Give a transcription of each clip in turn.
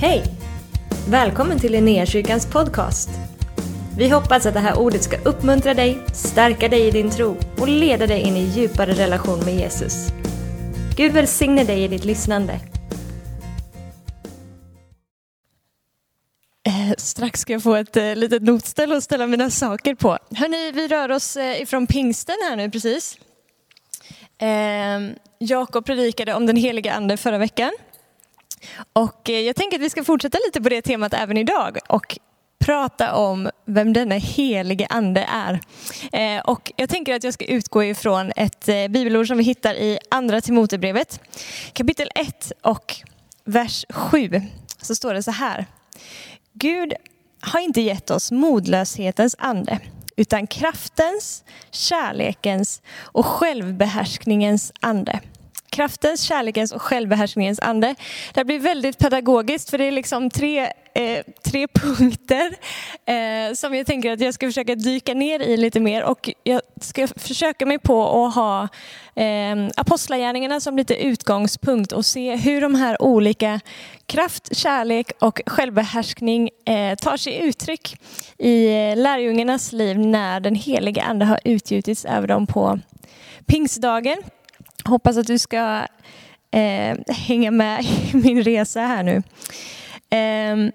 Hej! Välkommen till Linnéakyrkans podcast. Vi hoppas att det här ordet ska uppmuntra dig, stärka dig i din tro och leda dig in i djupare relation med Jesus. Gud välsigne dig i ditt lyssnande. Eh, strax ska jag få ett eh, litet notställ att ställa mina saker på. Hörrni, vi rör oss eh, ifrån pingsten här nu precis. Ehm, Jakob predikade om den heliga ande förra veckan. Och eh, jag tänker att vi ska fortsätta lite på det temat även idag och prata om vem denna helige ande är. Eh, och jag tänker att jag ska utgå ifrån ett eh, bibelord som vi hittar i Andra Timotebrevet, kapitel 1 och vers 7. Så står det så här. Gud har inte gett oss modlöshetens ande, utan kraftens, kärlekens och självbehärskningens ande kraftens, kärlekens och självbehärskningens ande. Det här blir väldigt pedagogiskt för det är liksom tre, eh, tre punkter eh, som jag tänker att jag ska försöka dyka ner i lite mer och jag ska försöka mig på att ha eh, apostlagärningarna som lite utgångspunkt och se hur de här olika kraft, kärlek och självbehärskning eh, tar sig uttryck i eh, lärjungarnas liv när den heliga ande har utgjutits över dem på pingstdagen Hoppas att du ska eh, hänga med i min resa här nu. Eh,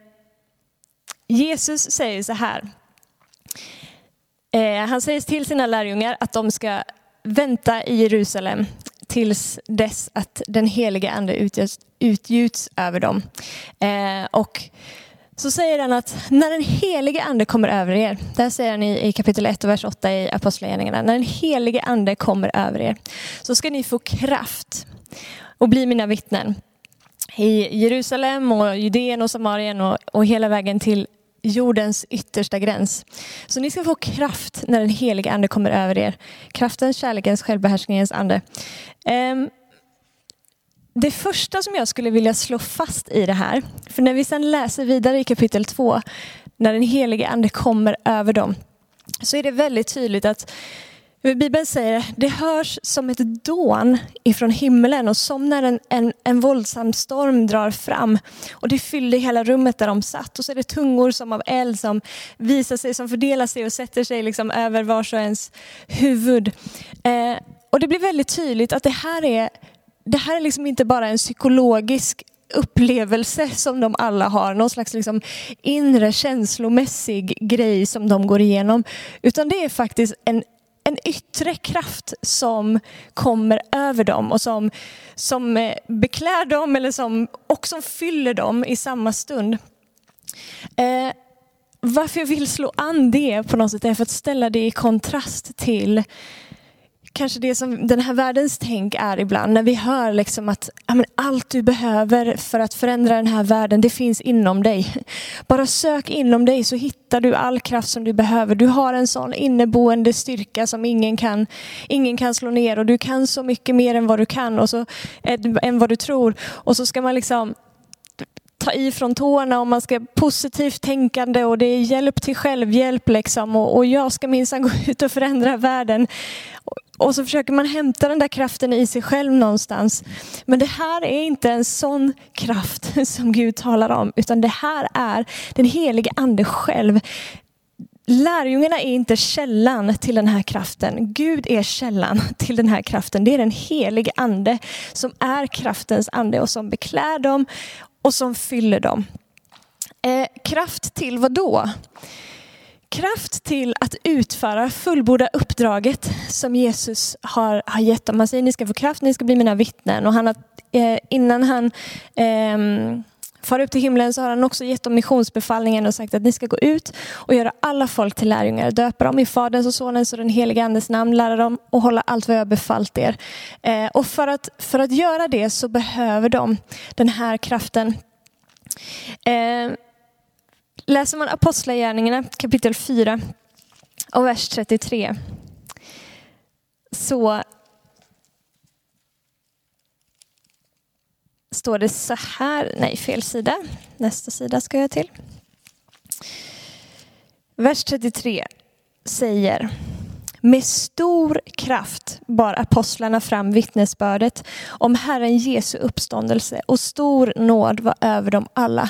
Jesus säger så här. Eh, han säger till sina lärjungar att de ska vänta i Jerusalem tills dess att den heliga ande utgjuts, utgjuts över dem. Eh, och så säger han att när den helige ande kommer över er, det här säger han i, kapitel 1 och vers 8 i Apostlagärningarna, när den helige ande kommer över er så ska ni få kraft och bli mina vittnen i Jerusalem och Judeen och Samarien och, och hela vägen till jordens yttersta gräns. Så ni ska få kraft när den helige ande kommer över er. Kraftens, kärlekens, självbehärskningens ande. Um, det första som jag skulle vilja slå fast i det här, för när vi sen läser vidare i kapitel 2, när den helige ande kommer över dem, så är det väldigt tydligt att Bibeln säger det hörs som ett dån ifrån himlen och som när en, en, en våldsam storm drar fram. Och det fyllde hela rummet där de satt. Och så är det tungor som av eld som visar sig, som fördelar sig och sätter sig liksom över vars och ens huvud. Eh, och det blir väldigt tydligt att det här är det här är liksom inte bara en psykologisk upplevelse som de alla har, någon slags liksom inre känslomässig grej som de går igenom. Utan det är faktiskt en, en yttre kraft som kommer över dem och som, som eh, beklär dem eller som också fyller dem i samma stund. Eh, varför jag vill slå an det på något sätt är för att ställa det i kontrast till kanske det som den här världens tänk är ibland när vi hör liksom att ja, men allt du behöver för att förändra den här världen, det finns inom dig. Bara sök inom dig så hittar du all kraft som du behöver. Du har en sån inneboende styrka som ingen kan, ingen kan slå ner och du kan så mycket mer än vad du kan och så, än vad du tror. Och så ska man liksom ta i från tårna och man ska positivt tänkande och det är hjälp till självhjälp liksom och, och jag ska minsann gå ut och förändra världen. Och så försöker man hämta den där kraften i sig själv någonstans. Men det här är inte en sån kraft som Gud talar om, utan det här är den helige ande själv. Lärjungarna är inte källan till den här kraften. Gud är källan till den här kraften. Det är den helige ande som är kraftens ande och som beklär dem och som fyller dem. Eh, kraft till vad då? kraft till att utföra fullborda uppdraget som Jesus har, har gett dem. Han säger ni ska få kraft, ni ska bli mina vittnen. Och han har, eh, innan han eh, far upp till himlen så har han också gett dem missionsbefallningen och sagt att ni ska gå ut och göra alla folk till lärjungar. Döpa dem i Faderns och Sonens och den helige Andes namn, lära dem och hålla allt vad jag befallt er. Eh, och för att, för att göra det så behöver de den här kraften. Eh, Läser man Apostlagärningarna kapitel 4 och vers 33 så står det så här, nej fel sida, nästa sida ska jag till. Vers 33 säger Med stor kraft bar apostlarna fram vittnesbördet om Herren Jesu uppståndelse och stor nåd var över dem alla.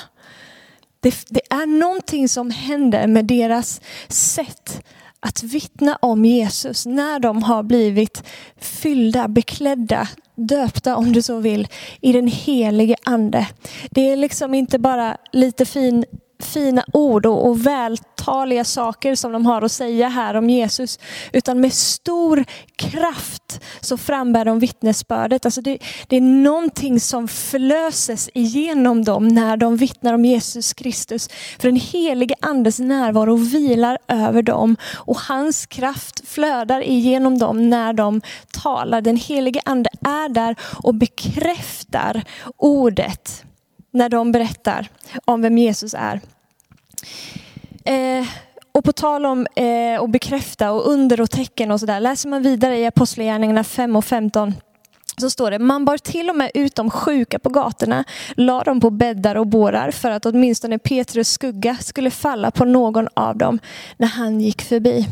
Det, det, är någonting som händer med deras sätt att vittna om Jesus när de har blivit fyllda, beklädda, döpta om du så vill, i den helige ande. Det är liksom inte bara lite fin fina ord och, och vältaliga saker som de har att säga här om Jesus. Utan med stor kraft så frambär de vittnesbördet. Alltså det, det är någonting som förlöses igenom dem när de vittnar om Jesus Kristus. För den helige andes närvaro vilar över dem och hans kraft flödar igenom dem när de talar. Den helige ande är där och bekräftar ordet när de berättar om vem Jesus är. Eh, och på tal om eh, att bekräfta och under och tecken och sådär, läser man vidare i Apostlagärningarna 5 och 15 så står det, man bar till och med ut de sjuka på gatorna, la dem på bäddar och bårar för att åtminstone Petrus skugga skulle falla på någon av dem när han gick förbi.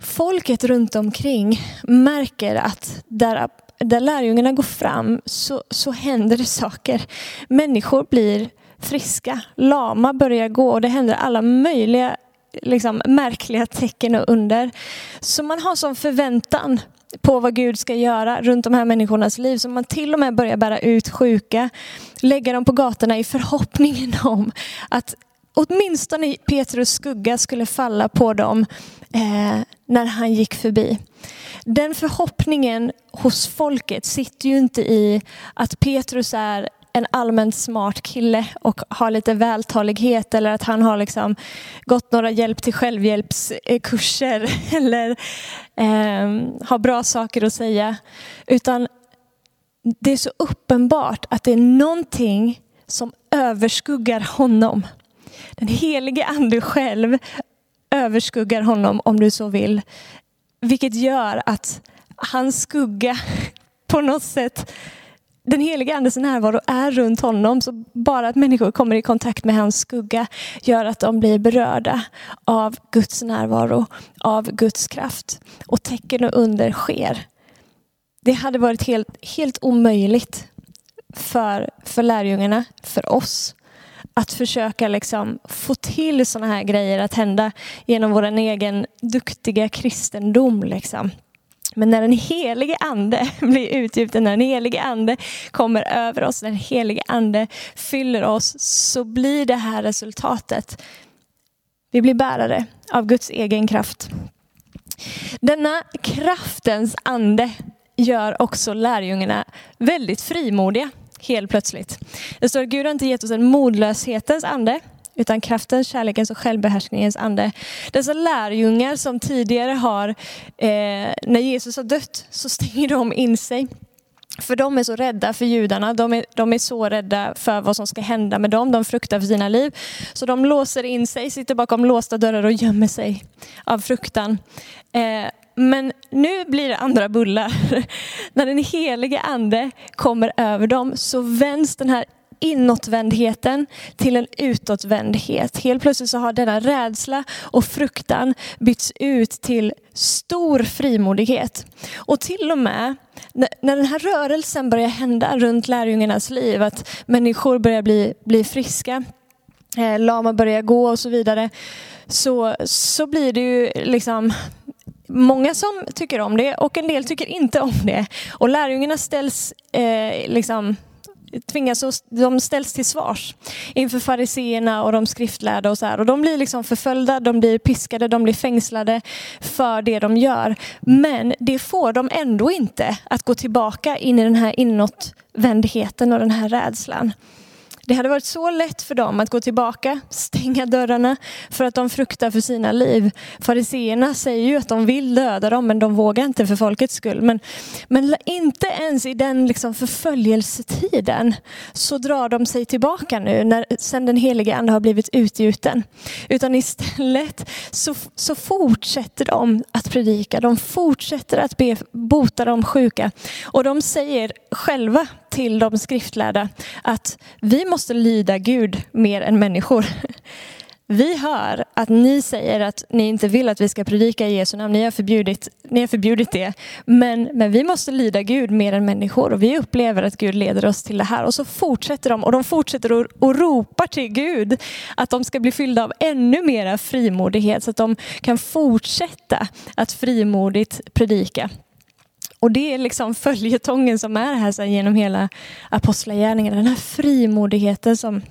Folket runt omkring märker att där där lärjungarna går fram så, så händer det saker. Människor blir friska, lama börjar gå och det händer alla möjliga liksom, märkliga tecken och under. Så man har sån förväntan på vad Gud ska göra runt de här människornas liv. Så man till och med börjar bära ut sjuka, lägga dem på gatorna i förhoppningen om att åtminstone Petrus skugga skulle falla på dem eh, när han gick förbi. Den förhoppningen hos folket sitter ju inte i att Petrus är en allmänt smart kille och har lite vältalighet eller att han har liksom gått några hjälp till självhjälpskurser eller eh, har bra saker att säga. Utan det är så uppenbart att det är någonting som överskuggar honom. Den helige ande själv överskuggar honom om du så vill. Vilket gör att hans skugga på något sätt, den heliga andes närvaro är runt honom. Så bara att människor kommer i kontakt med hans skugga gör att de blir berörda av Guds närvaro, av Guds kraft. Och tecken och under sker. Det hade varit helt, helt omöjligt för, för lärjungarna, för oss, att försöka liksom få till sådana här grejer att hända genom vår egen duktiga kristendom. Liksom. Men när den helige ande blir utgjuten, när den helige ande kommer över oss, när den helige ande fyller oss, så blir det här resultatet. Vi blir bärare av Guds egen kraft. Denna kraftens ande gör också lärjungarna väldigt frimodiga helt plötsligt. Det står att Gud har inte gett oss en modlöshetens ande, utan kraftens, kärlekens och självbehärskningens ande. Dessa lärjungar som tidigare har, eh, när Jesus har dött, så stänger de in sig. För de är så rädda för judarna, de är, de är så rädda för vad som ska hända med dem, de fruktar för sina liv. Så de låser in sig, sitter bakom låsta dörrar och gömmer sig av fruktan. Eh, men nu blir det andra bullar. När den helige ande kommer över dem så vänds den här inåtvändheten till en utåtvändhet. Helt plötsligt så har denna rädsla och fruktan bytts ut till stor frimodighet. Och till och med när den här rörelsen börjar hända runt lärjungarnas liv, att människor börjar bli, bli friska, eh, lama börjar gå och så vidare, så, så blir det ju liksom många som tycker om det och en del tycker inte om det. Och lärjungarna ställs eh, liksom tvingas, de ställs till svars inför fariseerna och de skriftlärda och så här. Och de blir liksom förföljda, de blir piskade, de blir fängslade för det de gör. Men det får de ändå inte att gå tillbaka in i den här inåtvändheten och den här rädslan. Det hade varit så lätt för dem att gå tillbaka, stänga dörrarna för att de fruktar för sina liv. Fariseerna säger ju att de vill döda dem men de vågar inte för folkets skull. Men, men inte ens i den liksom förföljelsetiden så drar de sig tillbaka nu när, sen den heliga ande har blivit utgjuten. Utan istället så, så fortsätter de att predika, de fortsätter att be, bota de sjuka. Och de säger själva till de skriftlärda att vi måste lyda Gud mer än människor. vi hör att ni säger att ni inte vill att vi ska predika i Jesu namn. Ni har förbjudit, ni har förbjudit det. Men, men vi måste lyda Gud mer än människor och vi upplever att Gud leder oss till det här. Och så fortsätter de och de fortsätter och, och ropar till Gud att de ska bli fyllda av ännu mera frimodighet så att de kan fortsätta att frimodigt predika. Och det är liksom följetongen som är här sen genom hela apostlagärningarna. Den här frimodigheten som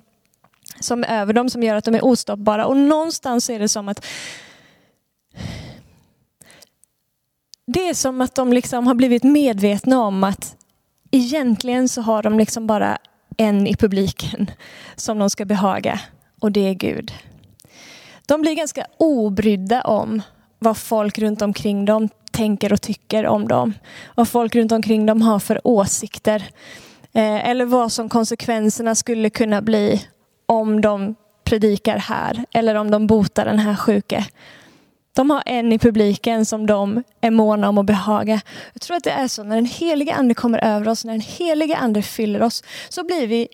som är över dem som gör att de är ostoppbara. Och någonstans är det som att det är som att de liksom har blivit medvetna om att egentligen så har de liksom bara en i publiken som de ska behaga och det är Gud. De blir ganska obrydda om vad folk runt omkring dem tänker och tycker om dem. Vad folk runt omkring dem har för åsikter. Eh, eller vad som konsekvenserna skulle kunna bli om de predikar här eller om de botar den här sjuke. De har en i publiken som de är måna om att behaga. Jag tror att det är så när den heliga ande kommer över oss, när den heliga ande fyller oss, så blir vi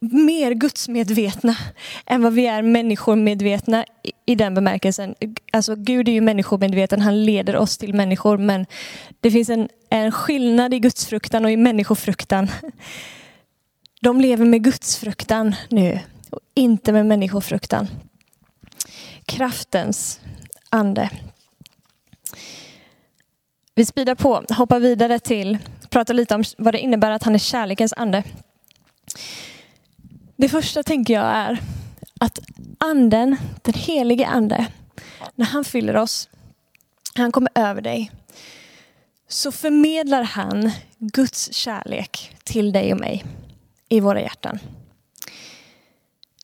mer gudsmedvetna än vad vi är människomedvetna i den bemärkelsen. Alltså Gud är ju människomedveten, han leder oss till människor, men det finns en, en skillnad i gudsfruktan och i människofruktan. De lever med gudsfruktan nu och inte med människofruktan. Kraftens ande. Vi speedar på, hoppar vidare till, pratar lite om vad det innebär att han är kärlekens ande. Det första tänker jag är att anden, den helige ande, när han fyller oss, han kommer över dig, så förmedlar han Guds kärlek till dig och mig i våra hjärtan.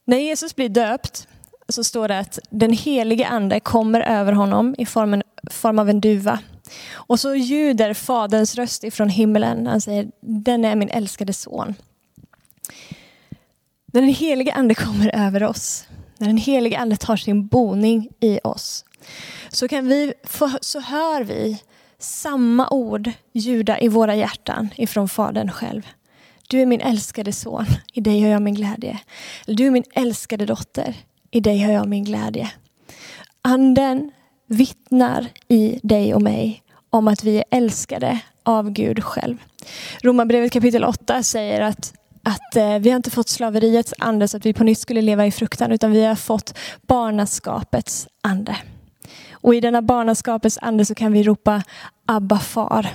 När Jesus blir döpt så står det att den helige ande kommer över honom i formen, form av en duva. Och så ljuder faderns röst ifrån himlen. Han säger, den är min älskade son. När den helige ande kommer över oss, när den helige ande tar sin boning i oss, så, kan vi få, så hör vi samma ord ljuda i våra hjärtan ifrån Fadern själv. Du är min älskade son, i dig har jag min glädje. Du är min älskade dotter, i dig har jag min glädje. Anden vittnar i dig och mig om att vi är älskade av Gud själv. Romarbrevet kapitel 8 säger att, att eh, vi har inte fått slaveriets ande så att vi på nytt skulle leva i fruktan, utan vi har fått barnaskapets ande. Och i denna barnaskapets ande så kan vi ropa Abba far.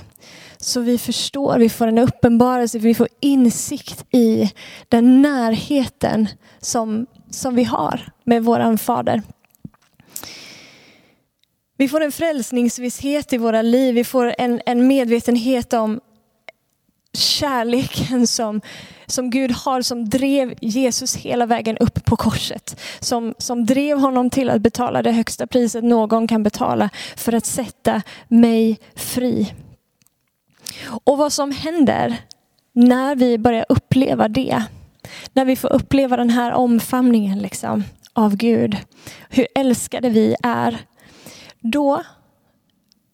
Så vi förstår, vi får en uppenbarelse, vi får insikt i den närheten som, som vi har med våran fader. Vi får en frälsningsvisshet i våra liv, vi får en, en medvetenhet om kärleken som, som Gud har, som drev Jesus hela vägen upp på korset. Som, som drev honom till att betala det högsta priset någon kan betala för att sätta mig fri. Och vad som händer när vi börjar uppleva det, när vi får uppleva den här omfamningen liksom, av Gud, hur älskade vi är, då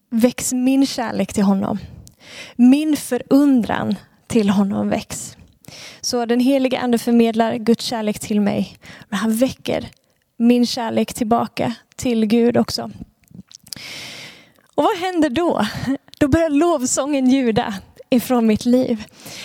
väcks min kärlek till honom. Min förundran till honom väcks. Så den heliga ande förmedlar Guds kärlek till mig. Men han väcker min kärlek tillbaka till Gud också. Och vad händer då? Då börjar lovsången ljuda ifrån mitt liv.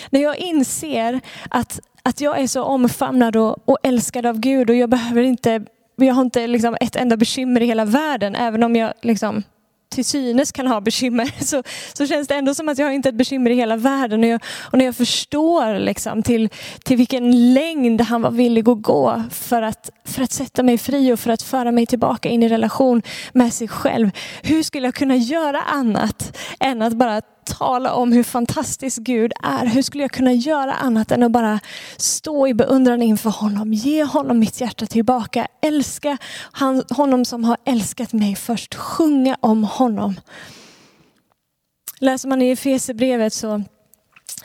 När jag inser att, att jag är så omfamnad och, och älskad av Gud och jag behöver inte, jag har inte liksom ett enda bekymmer i hela världen, även om jag liksom till synes kan ha bekymmer så, så känns det ändå som att jag inte har ett bekymmer i hela världen. Och, jag, och när jag förstår liksom till, till vilken längd han var villig att gå för att, för att sätta mig fri och för att föra mig tillbaka in i relation med sig själv. Hur skulle jag kunna göra annat än att bara tala om hur fantastisk Gud är. Hur skulle jag kunna göra annat än att bara stå i beundran inför honom, ge honom mitt hjärta tillbaka, älska honom som har älskat mig först, sjunga om honom. Läser man i Efesierbrevet så,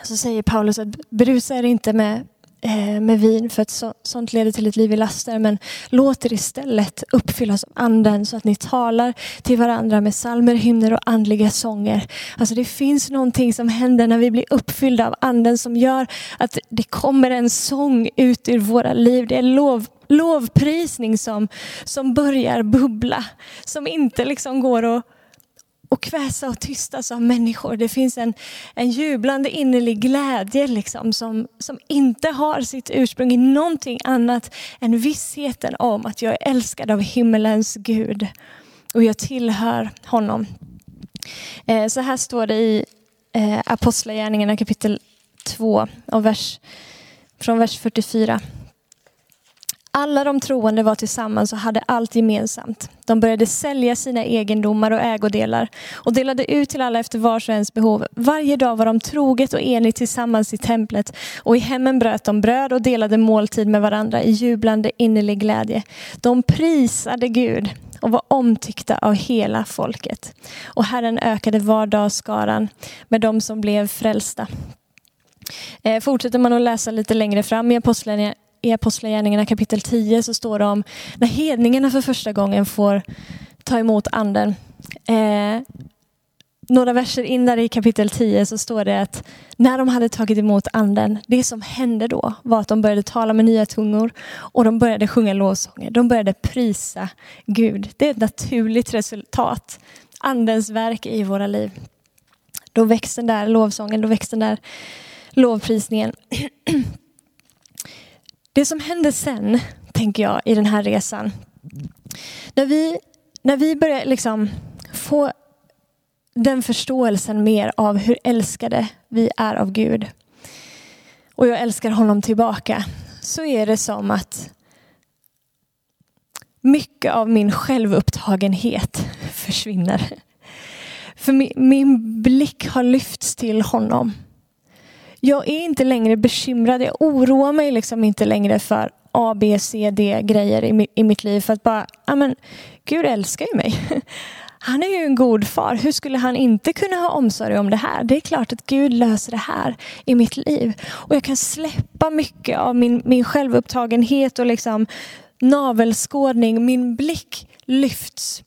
så säger Paulus att berusa er inte med Eh, med vin för att sånt leder till ett liv i laster. Men låt er istället uppfyllas av anden så att ni talar till varandra med salmer, hymner och andliga sånger. Alltså det finns någonting som händer när vi blir uppfyllda av anden som gör att det kommer en sång ut ur våra liv. Det är lov lovprisning som, som börjar bubbla. Som inte liksom går att och kväsa och tystas av människor. Det finns en, en jublande innerlig glädje liksom, som, som inte har sitt ursprung i någonting annat än vissheten om att jag är älskad av himmelens Gud och jag tillhör honom. Eh, så här står det i eh, Apostlagärningarna kapitel 2 och vers, från vers 44. Alla de troende var tillsammans och hade allt gemensamt. De började sälja sina egendomar och ägodelar och delade ut till alla efter vars och ens behov. Varje dag var de troget och enigt tillsammans i templet och i hemmen bröt de bröd och delade måltid med varandra i jublande innerlig glädje. De prisade Gud och var omtyckta av hela folket. Och Herren ökade var dag skaran med de som blev frälsta. Eh, fortsätter man att läsa lite längre fram i Apostlagärningarna i Apostlagärningarna kapitel 10 så står det om när hedningarna för första gången får ta emot anden. Eh, några verser in där i kapitel 10 så står det att när de hade tagit emot anden, det som hände då var att de började tala med nya tungor och de började sjunga lovsånger. De började prisa Gud. Det är ett naturligt resultat. Andens verk i våra liv. Då väcks den där lovsången, då väcks den där lovprisningen. Det som händer sen, tänker jag, i den här resan. När vi, när vi börjar liksom få den förståelsen mer av hur älskade vi är av Gud och jag älskar honom tillbaka så är det som att mycket av min självupptagenhet försvinner. För min, min blick har lyfts till honom jag är inte längre bekymrad. Jag oroar mig liksom inte längre för A, B, C, D grejer i, i mitt liv. För att bara, ja men Gud älskar ju mig. Han är ju en god far. Hur skulle han inte kunna ha omsorg om det här? Det är klart att Gud löser det här i mitt liv. Och jag kan släppa mycket av min, min självupptagenhet och liksom navelskådning. Min blick lyfts.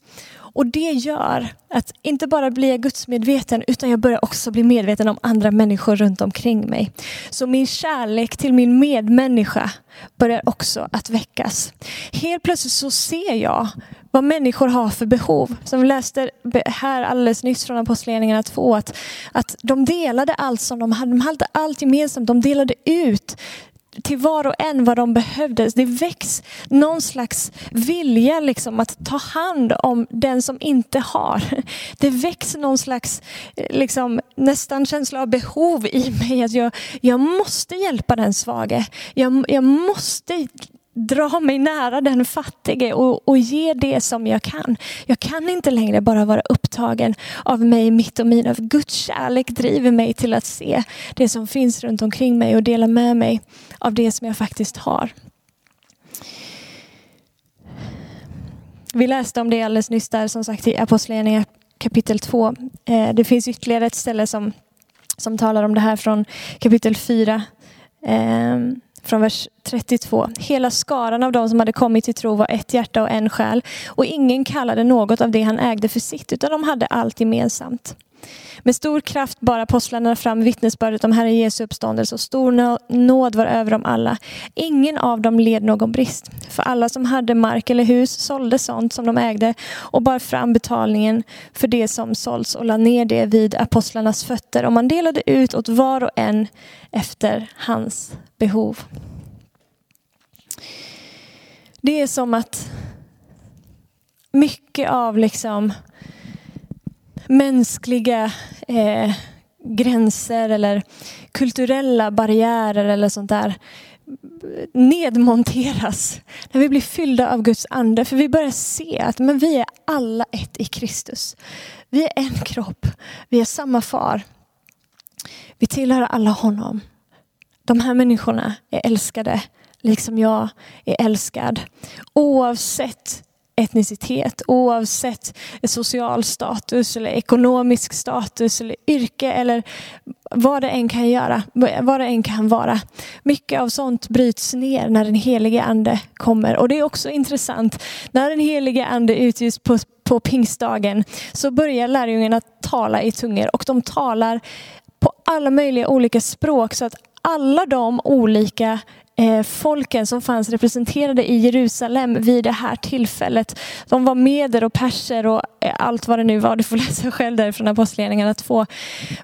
Och det gör att inte bara blir jag gudsmedveten utan jag börjar också bli medveten om andra människor runt omkring mig. Så min kärlek till min medmänniska börjar också att väckas. Helt plötsligt så ser jag vad människor har för behov. Som vi läste här alldeles nyss från Apostlagärningarna 2, att, att de delade allt som de hade. De hade allt gemensamt. De delade ut till var och en vad de behövde. Det väcks någon slags vilja liksom att ta hand om den som inte har. Det väcks någon slags eh, liksom, nästan känsla av behov i mig. att Jag, jag måste hjälpa den svage. Jag, jag måste dra mig nära den fattige och, och ge det som jag kan. Jag kan inte längre bara vara upptagen av mig, mitt och mina. Guds kärlek driver mig till att se det som finns runt omkring mig och dela med mig av det som jag faktiskt har. Vi läste om det alldeles nyss där som sagt i Apostlagärningarna kapitel 2. Eh, det finns ytterligare ett ställe som, som talar om det här från kapitel 4 från vers 32. Hela skaran av de som hade kommit till tro var ett hjärta och en själ och ingen kallade något av det han ägde för sitt utan de hade allt gemensamt. Med stor kraft bar apostlarna fram vittnesbördet om Herren Jesu uppståndelse och stor nåd var över dem alla. Ingen av dem led någon brist. För alla som hade mark eller hus sålde sånt som de ägde och bar fram betalningen för det som sålts och lade ner det vid apostlarnas fötter. Och man delade ut åt var och en efter hans behov. Det är som att mycket av liksom mänskliga eh, gränser eller kulturella barriärer eller sånt där nedmonteras när vi blir fyllda av Guds ande. För vi börjar se att men vi är alla ett i Kristus. Vi är en kropp, vi är samma far. Vi tillhör alla honom. De här människorna är älskade liksom jag är älskad. Oavsett etnicitet, oavsett social status eller ekonomisk status eller yrke eller vad det än kan göra, vad det än kan vara. Mycket av sånt bryts ner när den helige ande kommer. Och det är också intressant, när den helige ande utgjuts på, på pingstdagen så börjar lärjungarna tala i tungor och de talar på alla möjliga olika språk så att alla de olika Eh, folken som fanns representerade i Jerusalem vid det här tillfället. De var meder och perser och eh, allt vad det nu var. Du får läsa själv därifrån Apostlagärningarna 2.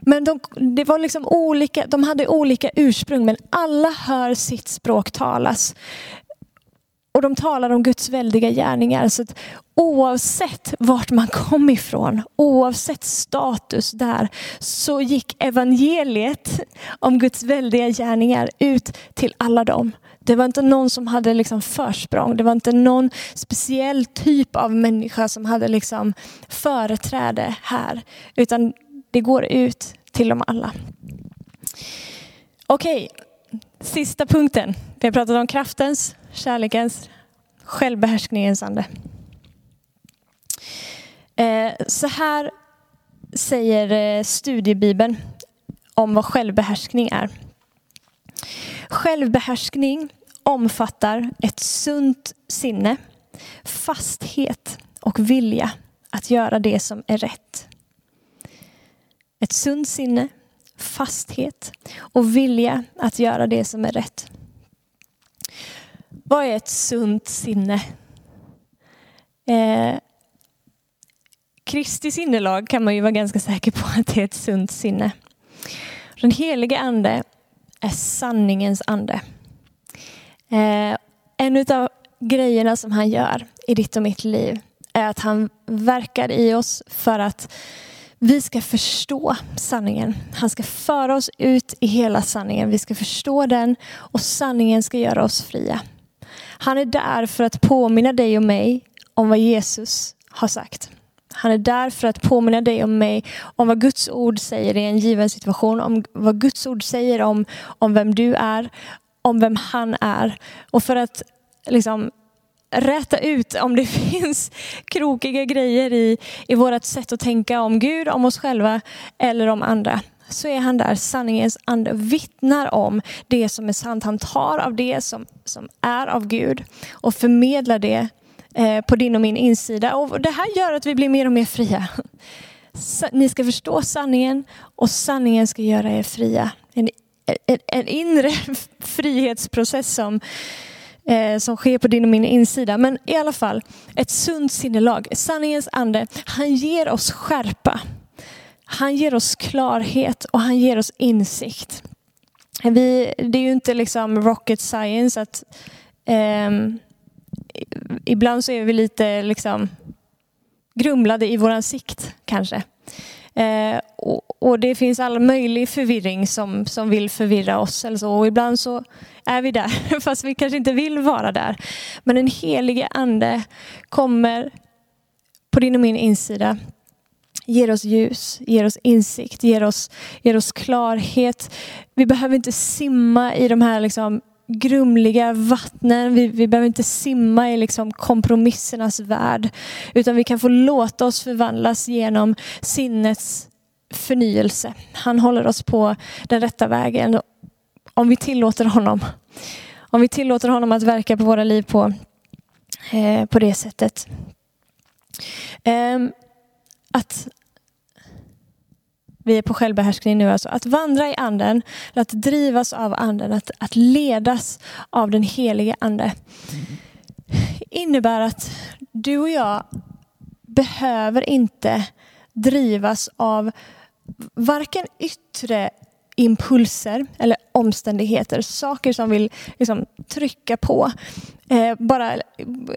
Men de, det var liksom olika, de hade olika ursprung men alla hör sitt språk talas. Och de talar om Guds väldiga gärningar. Så oavsett vart man kom ifrån, oavsett status där, så gick evangeliet om Guds väldiga gärningar ut till alla dem. Det var inte någon som hade liksom försprång. Det var inte någon speciell typ av människa som hade liksom företräde här. Utan det går ut till dem alla. Okej, sista punkten. Vi har pratat om kraftens, kärlekens, självbehärskningens ande. Eh, så här säger eh, studiebibeln om vad självbehärskning är. Självbehärskning omfattar ett sunt sinne, fasthet och vilja att göra det som är rätt. Ett sunt sinne, fasthet och vilja att göra det som är rätt. Vad är ett sunt sinne? Eh, Kristi sinnelag kan man ju vara ganska säker på att det är ett sunt sinne. Den helige ande är sanningens ande. Eh, en av grejerna som han gör i ditt och mitt liv är att han verkar i oss för att vi ska förstå sanningen. Han ska föra oss ut i hela sanningen. Vi ska förstå den och sanningen ska göra oss fria. Han är där för att påminna dig och mig om vad Jesus har sagt. Han är där för att påminna dig och mig om vad Guds ord säger i en given situation, om vad Guds ord säger om, om vem du är, om vem han är. Och för att liksom räta ut om det finns krokiga grejer i, i vårt sätt att tänka om Gud, om oss själva eller om andra så är han där, sanningens ande, vittnar om det som är sant. Han tar av det som, som är av Gud och förmedlar det eh, på din och min insida. Och det här gör att vi blir mer och mer fria. Ni ska förstå sanningen och sanningen ska göra er fria. En, en, en inre frihetsprocess som, eh, som sker på din och min insida. Men i alla fall, ett sunt sinnelag. Sanningens ande, han ger oss skärpa. Han ger oss klarhet och han ger oss insikt. Vi, det är ju inte liksom rocket science att eh, ibland så är vi lite liksom grumlade i våran sikt kanske. Eh, och, och, det finns all möjlig förvirring som, som vill förvirra oss. Eller så. Och ibland så är vi där, fast vi kanske inte vill vara där. Men den helige ande kommer på din och min insida ger oss ljus, ger oss insikt, ger oss, ger oss klarhet. Vi behöver inte simma i de här liksom grumliga vattnen. Vi, vi behöver inte simma i liksom kompromissernas värld. Utan vi kan få låta oss förvandlas genom sinnets förnyelse. Han håller oss på den rätta vägen. Om vi tillåter honom. Om vi tillåter honom att verka på våra liv på, eh, på det sättet. Eh, att vi är på självbehärskning nu, alltså. Att vandra i anden, att drivas av anden, att, att ledas av den helige ande innebär att du och jag behöver inte drivas av varken yttre impulser eller omständigheter, saker som vill liksom, trycka på. Eh, bara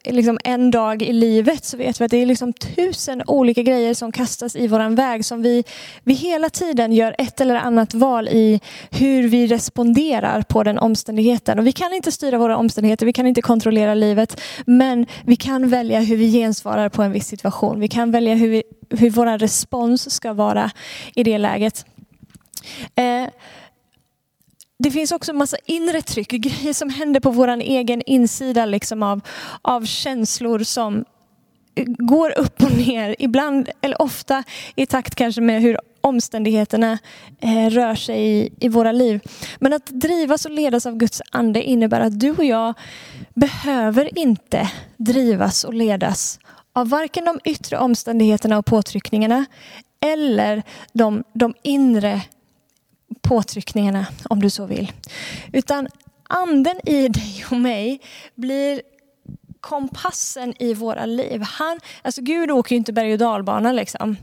liksom, en dag i livet så vet vi att det är liksom tusen olika grejer som kastas i våran väg som vi, vi hela tiden gör ett eller annat val i hur vi responderar på den omständigheten. Och vi kan inte styra våra omständigheter, vi kan inte kontrollera livet, men vi kan välja hur vi gensvarar på en viss situation. Vi kan välja hur, vi, hur vår respons ska vara i det läget. Eh, det finns också en massa inre tryck, grejer som händer på vår egen insida liksom av, av känslor som, går upp och ner, ibland eller ofta i takt kanske med hur omständigheterna eh, rör sig i, i våra liv. Men att drivas och ledas av Guds ande innebär att du och jag behöver inte drivas och ledas av varken de yttre omständigheterna och påtryckningarna eller de, de inre påtryckningarna, om du så vill. Utan anden i dig och mig blir kompassen i våra liv. Han, alltså Gud åker ju inte berg och dalbana liksom.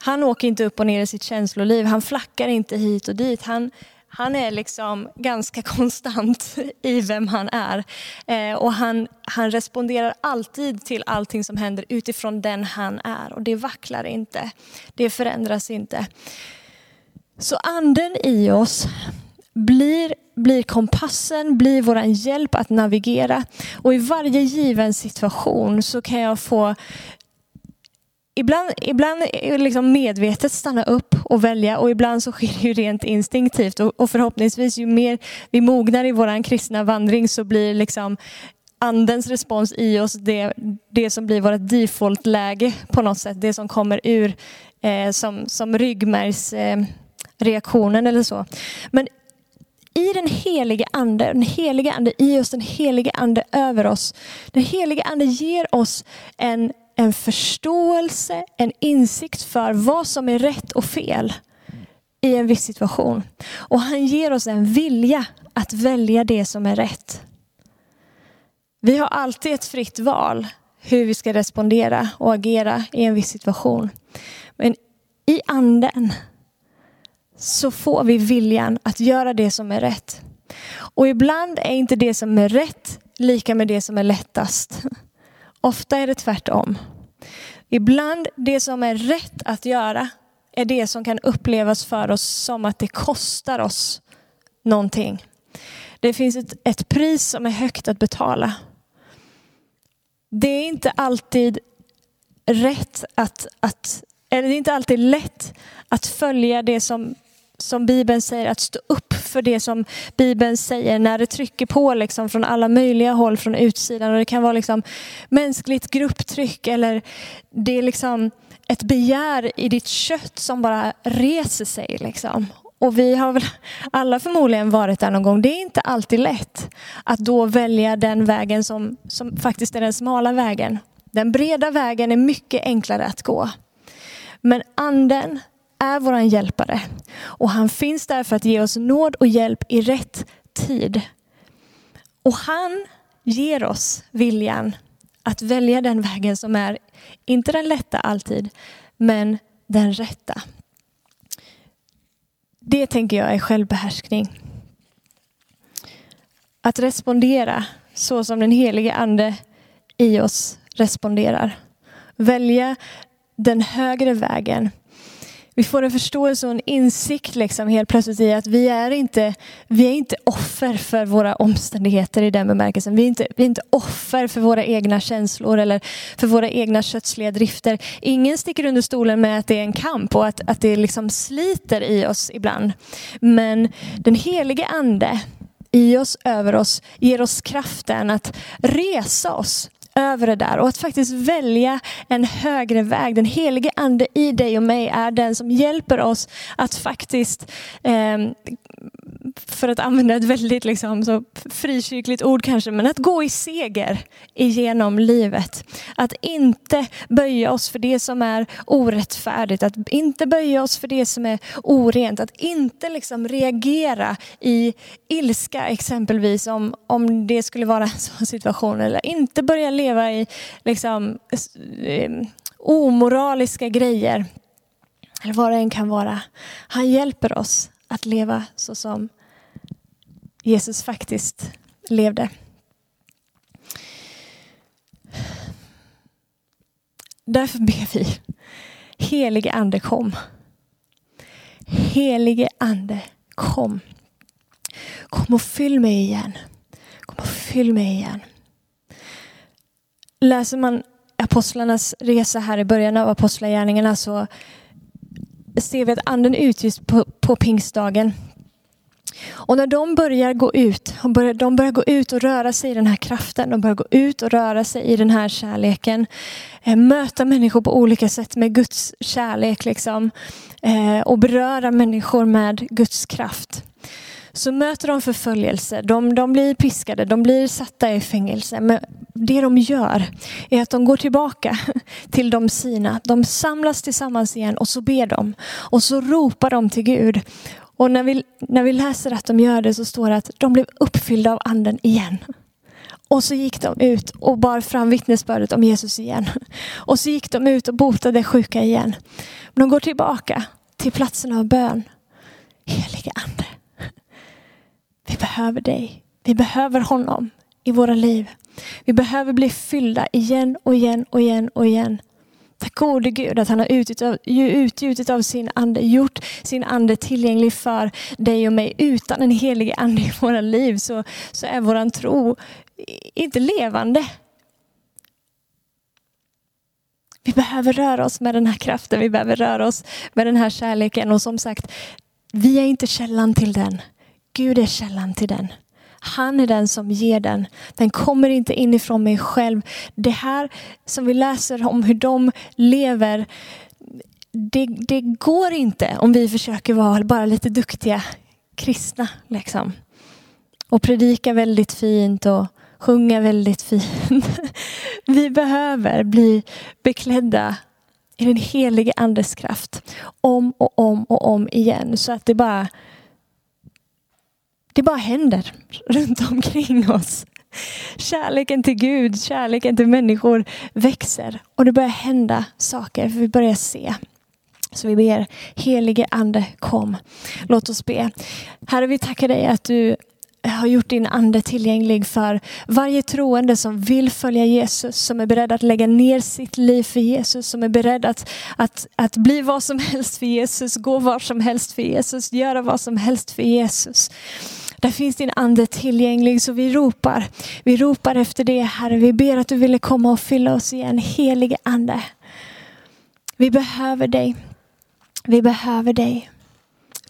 Han åker inte upp och ner i sitt känsloliv. Han flackar inte hit och dit. Han, han är liksom ganska konstant i vem han är. Eh, och han, han responderar alltid till allting som händer utifrån den han är. Och det vacklar inte. Det förändras inte. Så anden i oss blir, blir kompassen, blir vår hjälp att navigera. Och i varje given situation så kan jag få Ibland, ibland liksom medvetet stanna upp och välja och ibland så sker det ju rent instinktivt och, och förhoppningsvis ju mer vi mognar i vår kristna vandring så blir liksom andens respons i oss det, det som blir vårt default-läge på något sätt. Det som kommer ur eh, som, som ryggmärgs... eh, reaktionen eller så. Men i den helige ande, den helige ande i oss, den helige ande över oss. Den helige ande ger oss en, en förståelse, en insikt för vad som är rätt och fel i en viss situation. Och han ger oss en vilja att välja det som är rätt. Vi har alltid ett fritt val hur vi ska respondera och agera i en viss situation. Men i anden så får vi viljan att göra det som är rätt. Och ibland är inte det som är rätt lika med det som är lättast. Ofta är det tvärtom. Ibland det som är rätt att göra är det som kan upplevas för oss som att det kostar oss någonting. Det finns ett, ett pris som är högt att betala. Det är inte alltid rätt att, att eller det är inte alltid lätt att följa det som som Bibeln säger, att stå upp för det som Bibeln säger när det trycker på liksom från alla möjliga håll från utsidan. Och det kan vara liksom mänskligt grupptryck eller det är liksom ett begär i ditt kött som bara reser sig. Liksom. Och vi har väl alla förmodligen varit där någon gång. Det är inte alltid lätt att då välja den vägen som, som faktiskt är den smala vägen. Den breda vägen är mycket enklare att gå. Men anden är vår hjälpare och han finns där för att ge oss nåd och hjälp i rätt tid. Och han ger oss viljan att välja den vägen som är, inte den lätta alltid, men den rätta. Det tänker jag är självbehärskning. Att respondera så som den helige ande i oss responderar. Välja den högre vägen vi får en förståelse och en insikt liksom helt plötsligt i att vi är, inte, vi är inte offer för våra omständigheter i den bemärkelsen. Vi är, inte, vi är inte offer för våra egna känslor eller för våra egna kötsliga drifter. Ingen sticker under stolen med att det är en kamp och att, att det liksom sliter i oss ibland. Men den helige ande i oss, över oss, ger oss kraften att resa oss över det där och att faktiskt välja en högre väg. Den helige ande i dig och mig är den som hjälper oss att faktiskt eh, för att använda ett väldigt liksom, så frikyrkligt ord kanske, men att gå i seger igenom livet. Att inte böja oss för det som är orättfärdigt, att inte böja oss för det som är orent, att inte liksom reagera i ilska exempelvis om, om det skulle vara en sån situation, eller inte börja leva i liksom, eh, omoraliska grejer, eller vad det än kan vara. Han hjälper oss att leva så som Jesus faktiskt levde. Därför ber vi, helige ande kom. Helige ande kom. Kom och fyll mig igen. Kom och fyll mig igen. Läser man apostlarnas resa här i början av apostlagärningarna så ser vi att anden utgjuts på, på pingstdagen. Och när de börjar gå ut, de börjar gå ut och röra sig i den här kraften, de börjar gå ut och röra sig i den här kärleken, eh, möta människor på olika sätt med Guds kärlek liksom, eh, och beröra människor med Guds kraft så möter de förföljelse, de, de blir piskade, de blir satta i fängelse. Men det de gör är att de går tillbaka till de sina. De samlas tillsammans igen och så ber de. Och så ropar de till Gud. Och när vi, när vi läser att de gör det så står det att de blev uppfyllda av anden igen. Och så gick de ut och bar fram vittnesbördet om Jesus igen. Och så gick de ut och botade sjuka igen. Men de går tillbaka till platsen av bön. Helige Ande, vi behöver dig. Vi behöver honom i våra liv. Vi behöver bli fyllda igen och igen och igen och igen. Tack gode Gud att han har utgjutit av sin ande, gjort sin ande tillgänglig för dig och mig. Utan en helig ande i våra liv så, så är våran tro inte levande. Vi behöver röra oss med den här kraften, vi behöver röra oss med den här kärleken. Och som sagt, vi är inte källan till den. Gud är källan till den. Han är den som ger den. Den kommer inte inifrån mig själv. Det här som vi läser om hur de lever, det, det går inte om vi försöker vara bara lite duktiga kristna. Liksom. Och predika väldigt fint och sjunga väldigt fint. Vi behöver bli beklädda i den helige andes kraft om och om och om igen så att det bara det bara händer runt omkring oss. Kärleken till Gud, kärleken till människor växer och det börjar hända saker för vi börjar se. Så vi ber, helige ande kom. Låt oss be. Herre vi tackar dig att du har gjort din ande tillgänglig för varje troende som vill följa Jesus, som är beredd att lägga ner sitt liv för Jesus, som är beredd att, att, att bli vad som helst för Jesus, gå var som helst för Jesus, göra vad som helst för Jesus. Där finns din ande tillgänglig så vi ropar. Vi ropar efter det Herre. Vi ber att du ville komma och fylla oss igen. Helige ande. Vi behöver dig. Vi behöver dig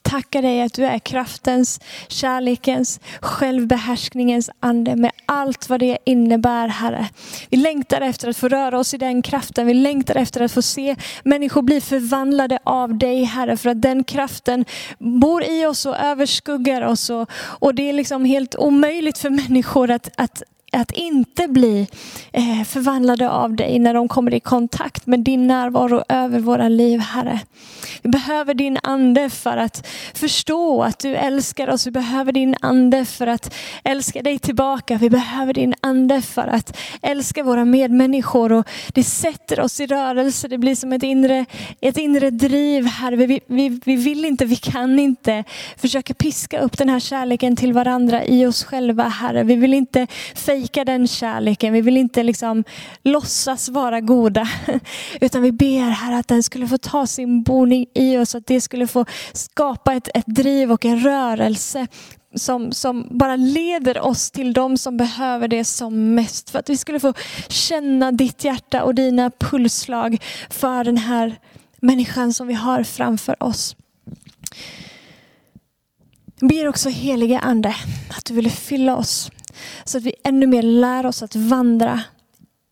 tackar dig att du är kraftens, kärlekens, självbehärskningens ande med allt vad det innebär Herre. Vi längtar efter att få röra oss i den kraften. Vi längtar efter att få se människor bli förvandlade av dig Herre. För att den kraften bor i oss och överskuggar oss. Och, och det är liksom helt omöjligt för människor att, att att inte bli eh, förvandlade av dig när de kommer i kontakt med din närvaro över våra liv, Herre. Vi behöver din ande för att förstå att du älskar oss. Vi behöver din ande för att älska dig tillbaka. Vi behöver din ande för att älska våra medmänniskor. Och det sätter oss i rörelse. Det blir som ett inre, ett inre driv, Herre. Vi, vi, vi vill inte, vi kan inte försöka piska upp den här kärleken till varandra i oss själva, Herre. Vi vill inte fejka den kärleken. Vi vill inte liksom låtsas vara goda. Utan vi ber här att den skulle få ta sin boning i oss. Att det skulle få skapa ett, ett driv och en rörelse som, som bara leder oss till de som behöver det som mest. För att vi skulle få känna ditt hjärta och dina pulsslag för den här människan som vi har framför oss. Jag ber också heliga Ande att du vill fylla oss så att vi ännu mer lär oss att vandra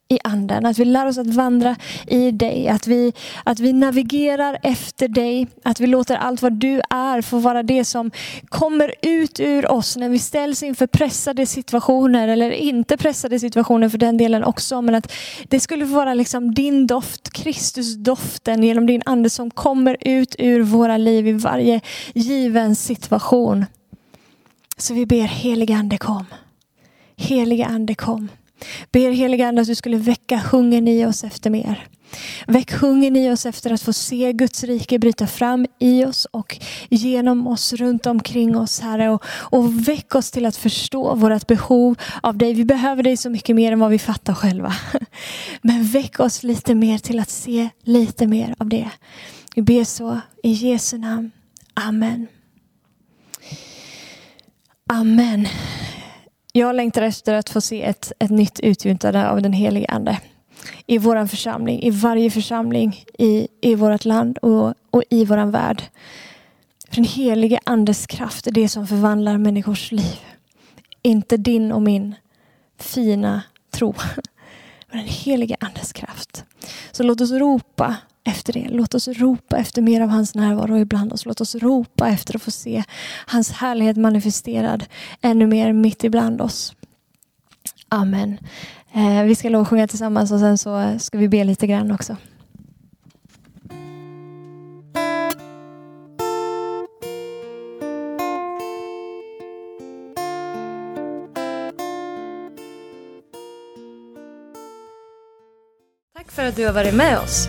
i anden. Att vi lär oss att vandra i dig. Att vi, att vi navigerar efter dig. Att vi låter allt vad du är få vara det som kommer ut ur oss när vi ställs inför pressade situationer. Eller inte pressade situationer för den delen också. Men att det skulle vara liksom din doft, Kristusdoften genom din ande som kommer ut ur våra liv i varje given situation. Så vi ber helige ande kom. Helige ande kom. Ber heliga Ande att du skulle väcka hungern i oss efter mer. Väck hungern i oss efter att få se Guds rike bryta fram i oss och genom oss, runt omkring oss Herre. Och, och väck oss till att förstå vårt behov av dig. Vi behöver dig så mycket mer än vad vi fattar själva. Men väck oss lite mer till att se lite mer av det. Vi ber så i Jesu namn. Amen. Amen. Jag längtar efter att få se ett, ett nytt utgjutande av den helige Ande i vår församling, i varje församling i, i vårt land och, och i vår värld. För den helige Andes kraft är det som förvandlar människors liv. Inte din och min fina tro. Men den helige Andes kraft. Så låt oss ropa efter det. Låt oss ropa efter mer av hans närvaro ibland oss. Låt oss ropa efter att få se hans härlighet manifesterad ännu mer mitt ibland oss. Amen. Eh, vi ska lovsjunga tillsammans och sen så ska vi be lite grann också. Tack för att du har varit med oss.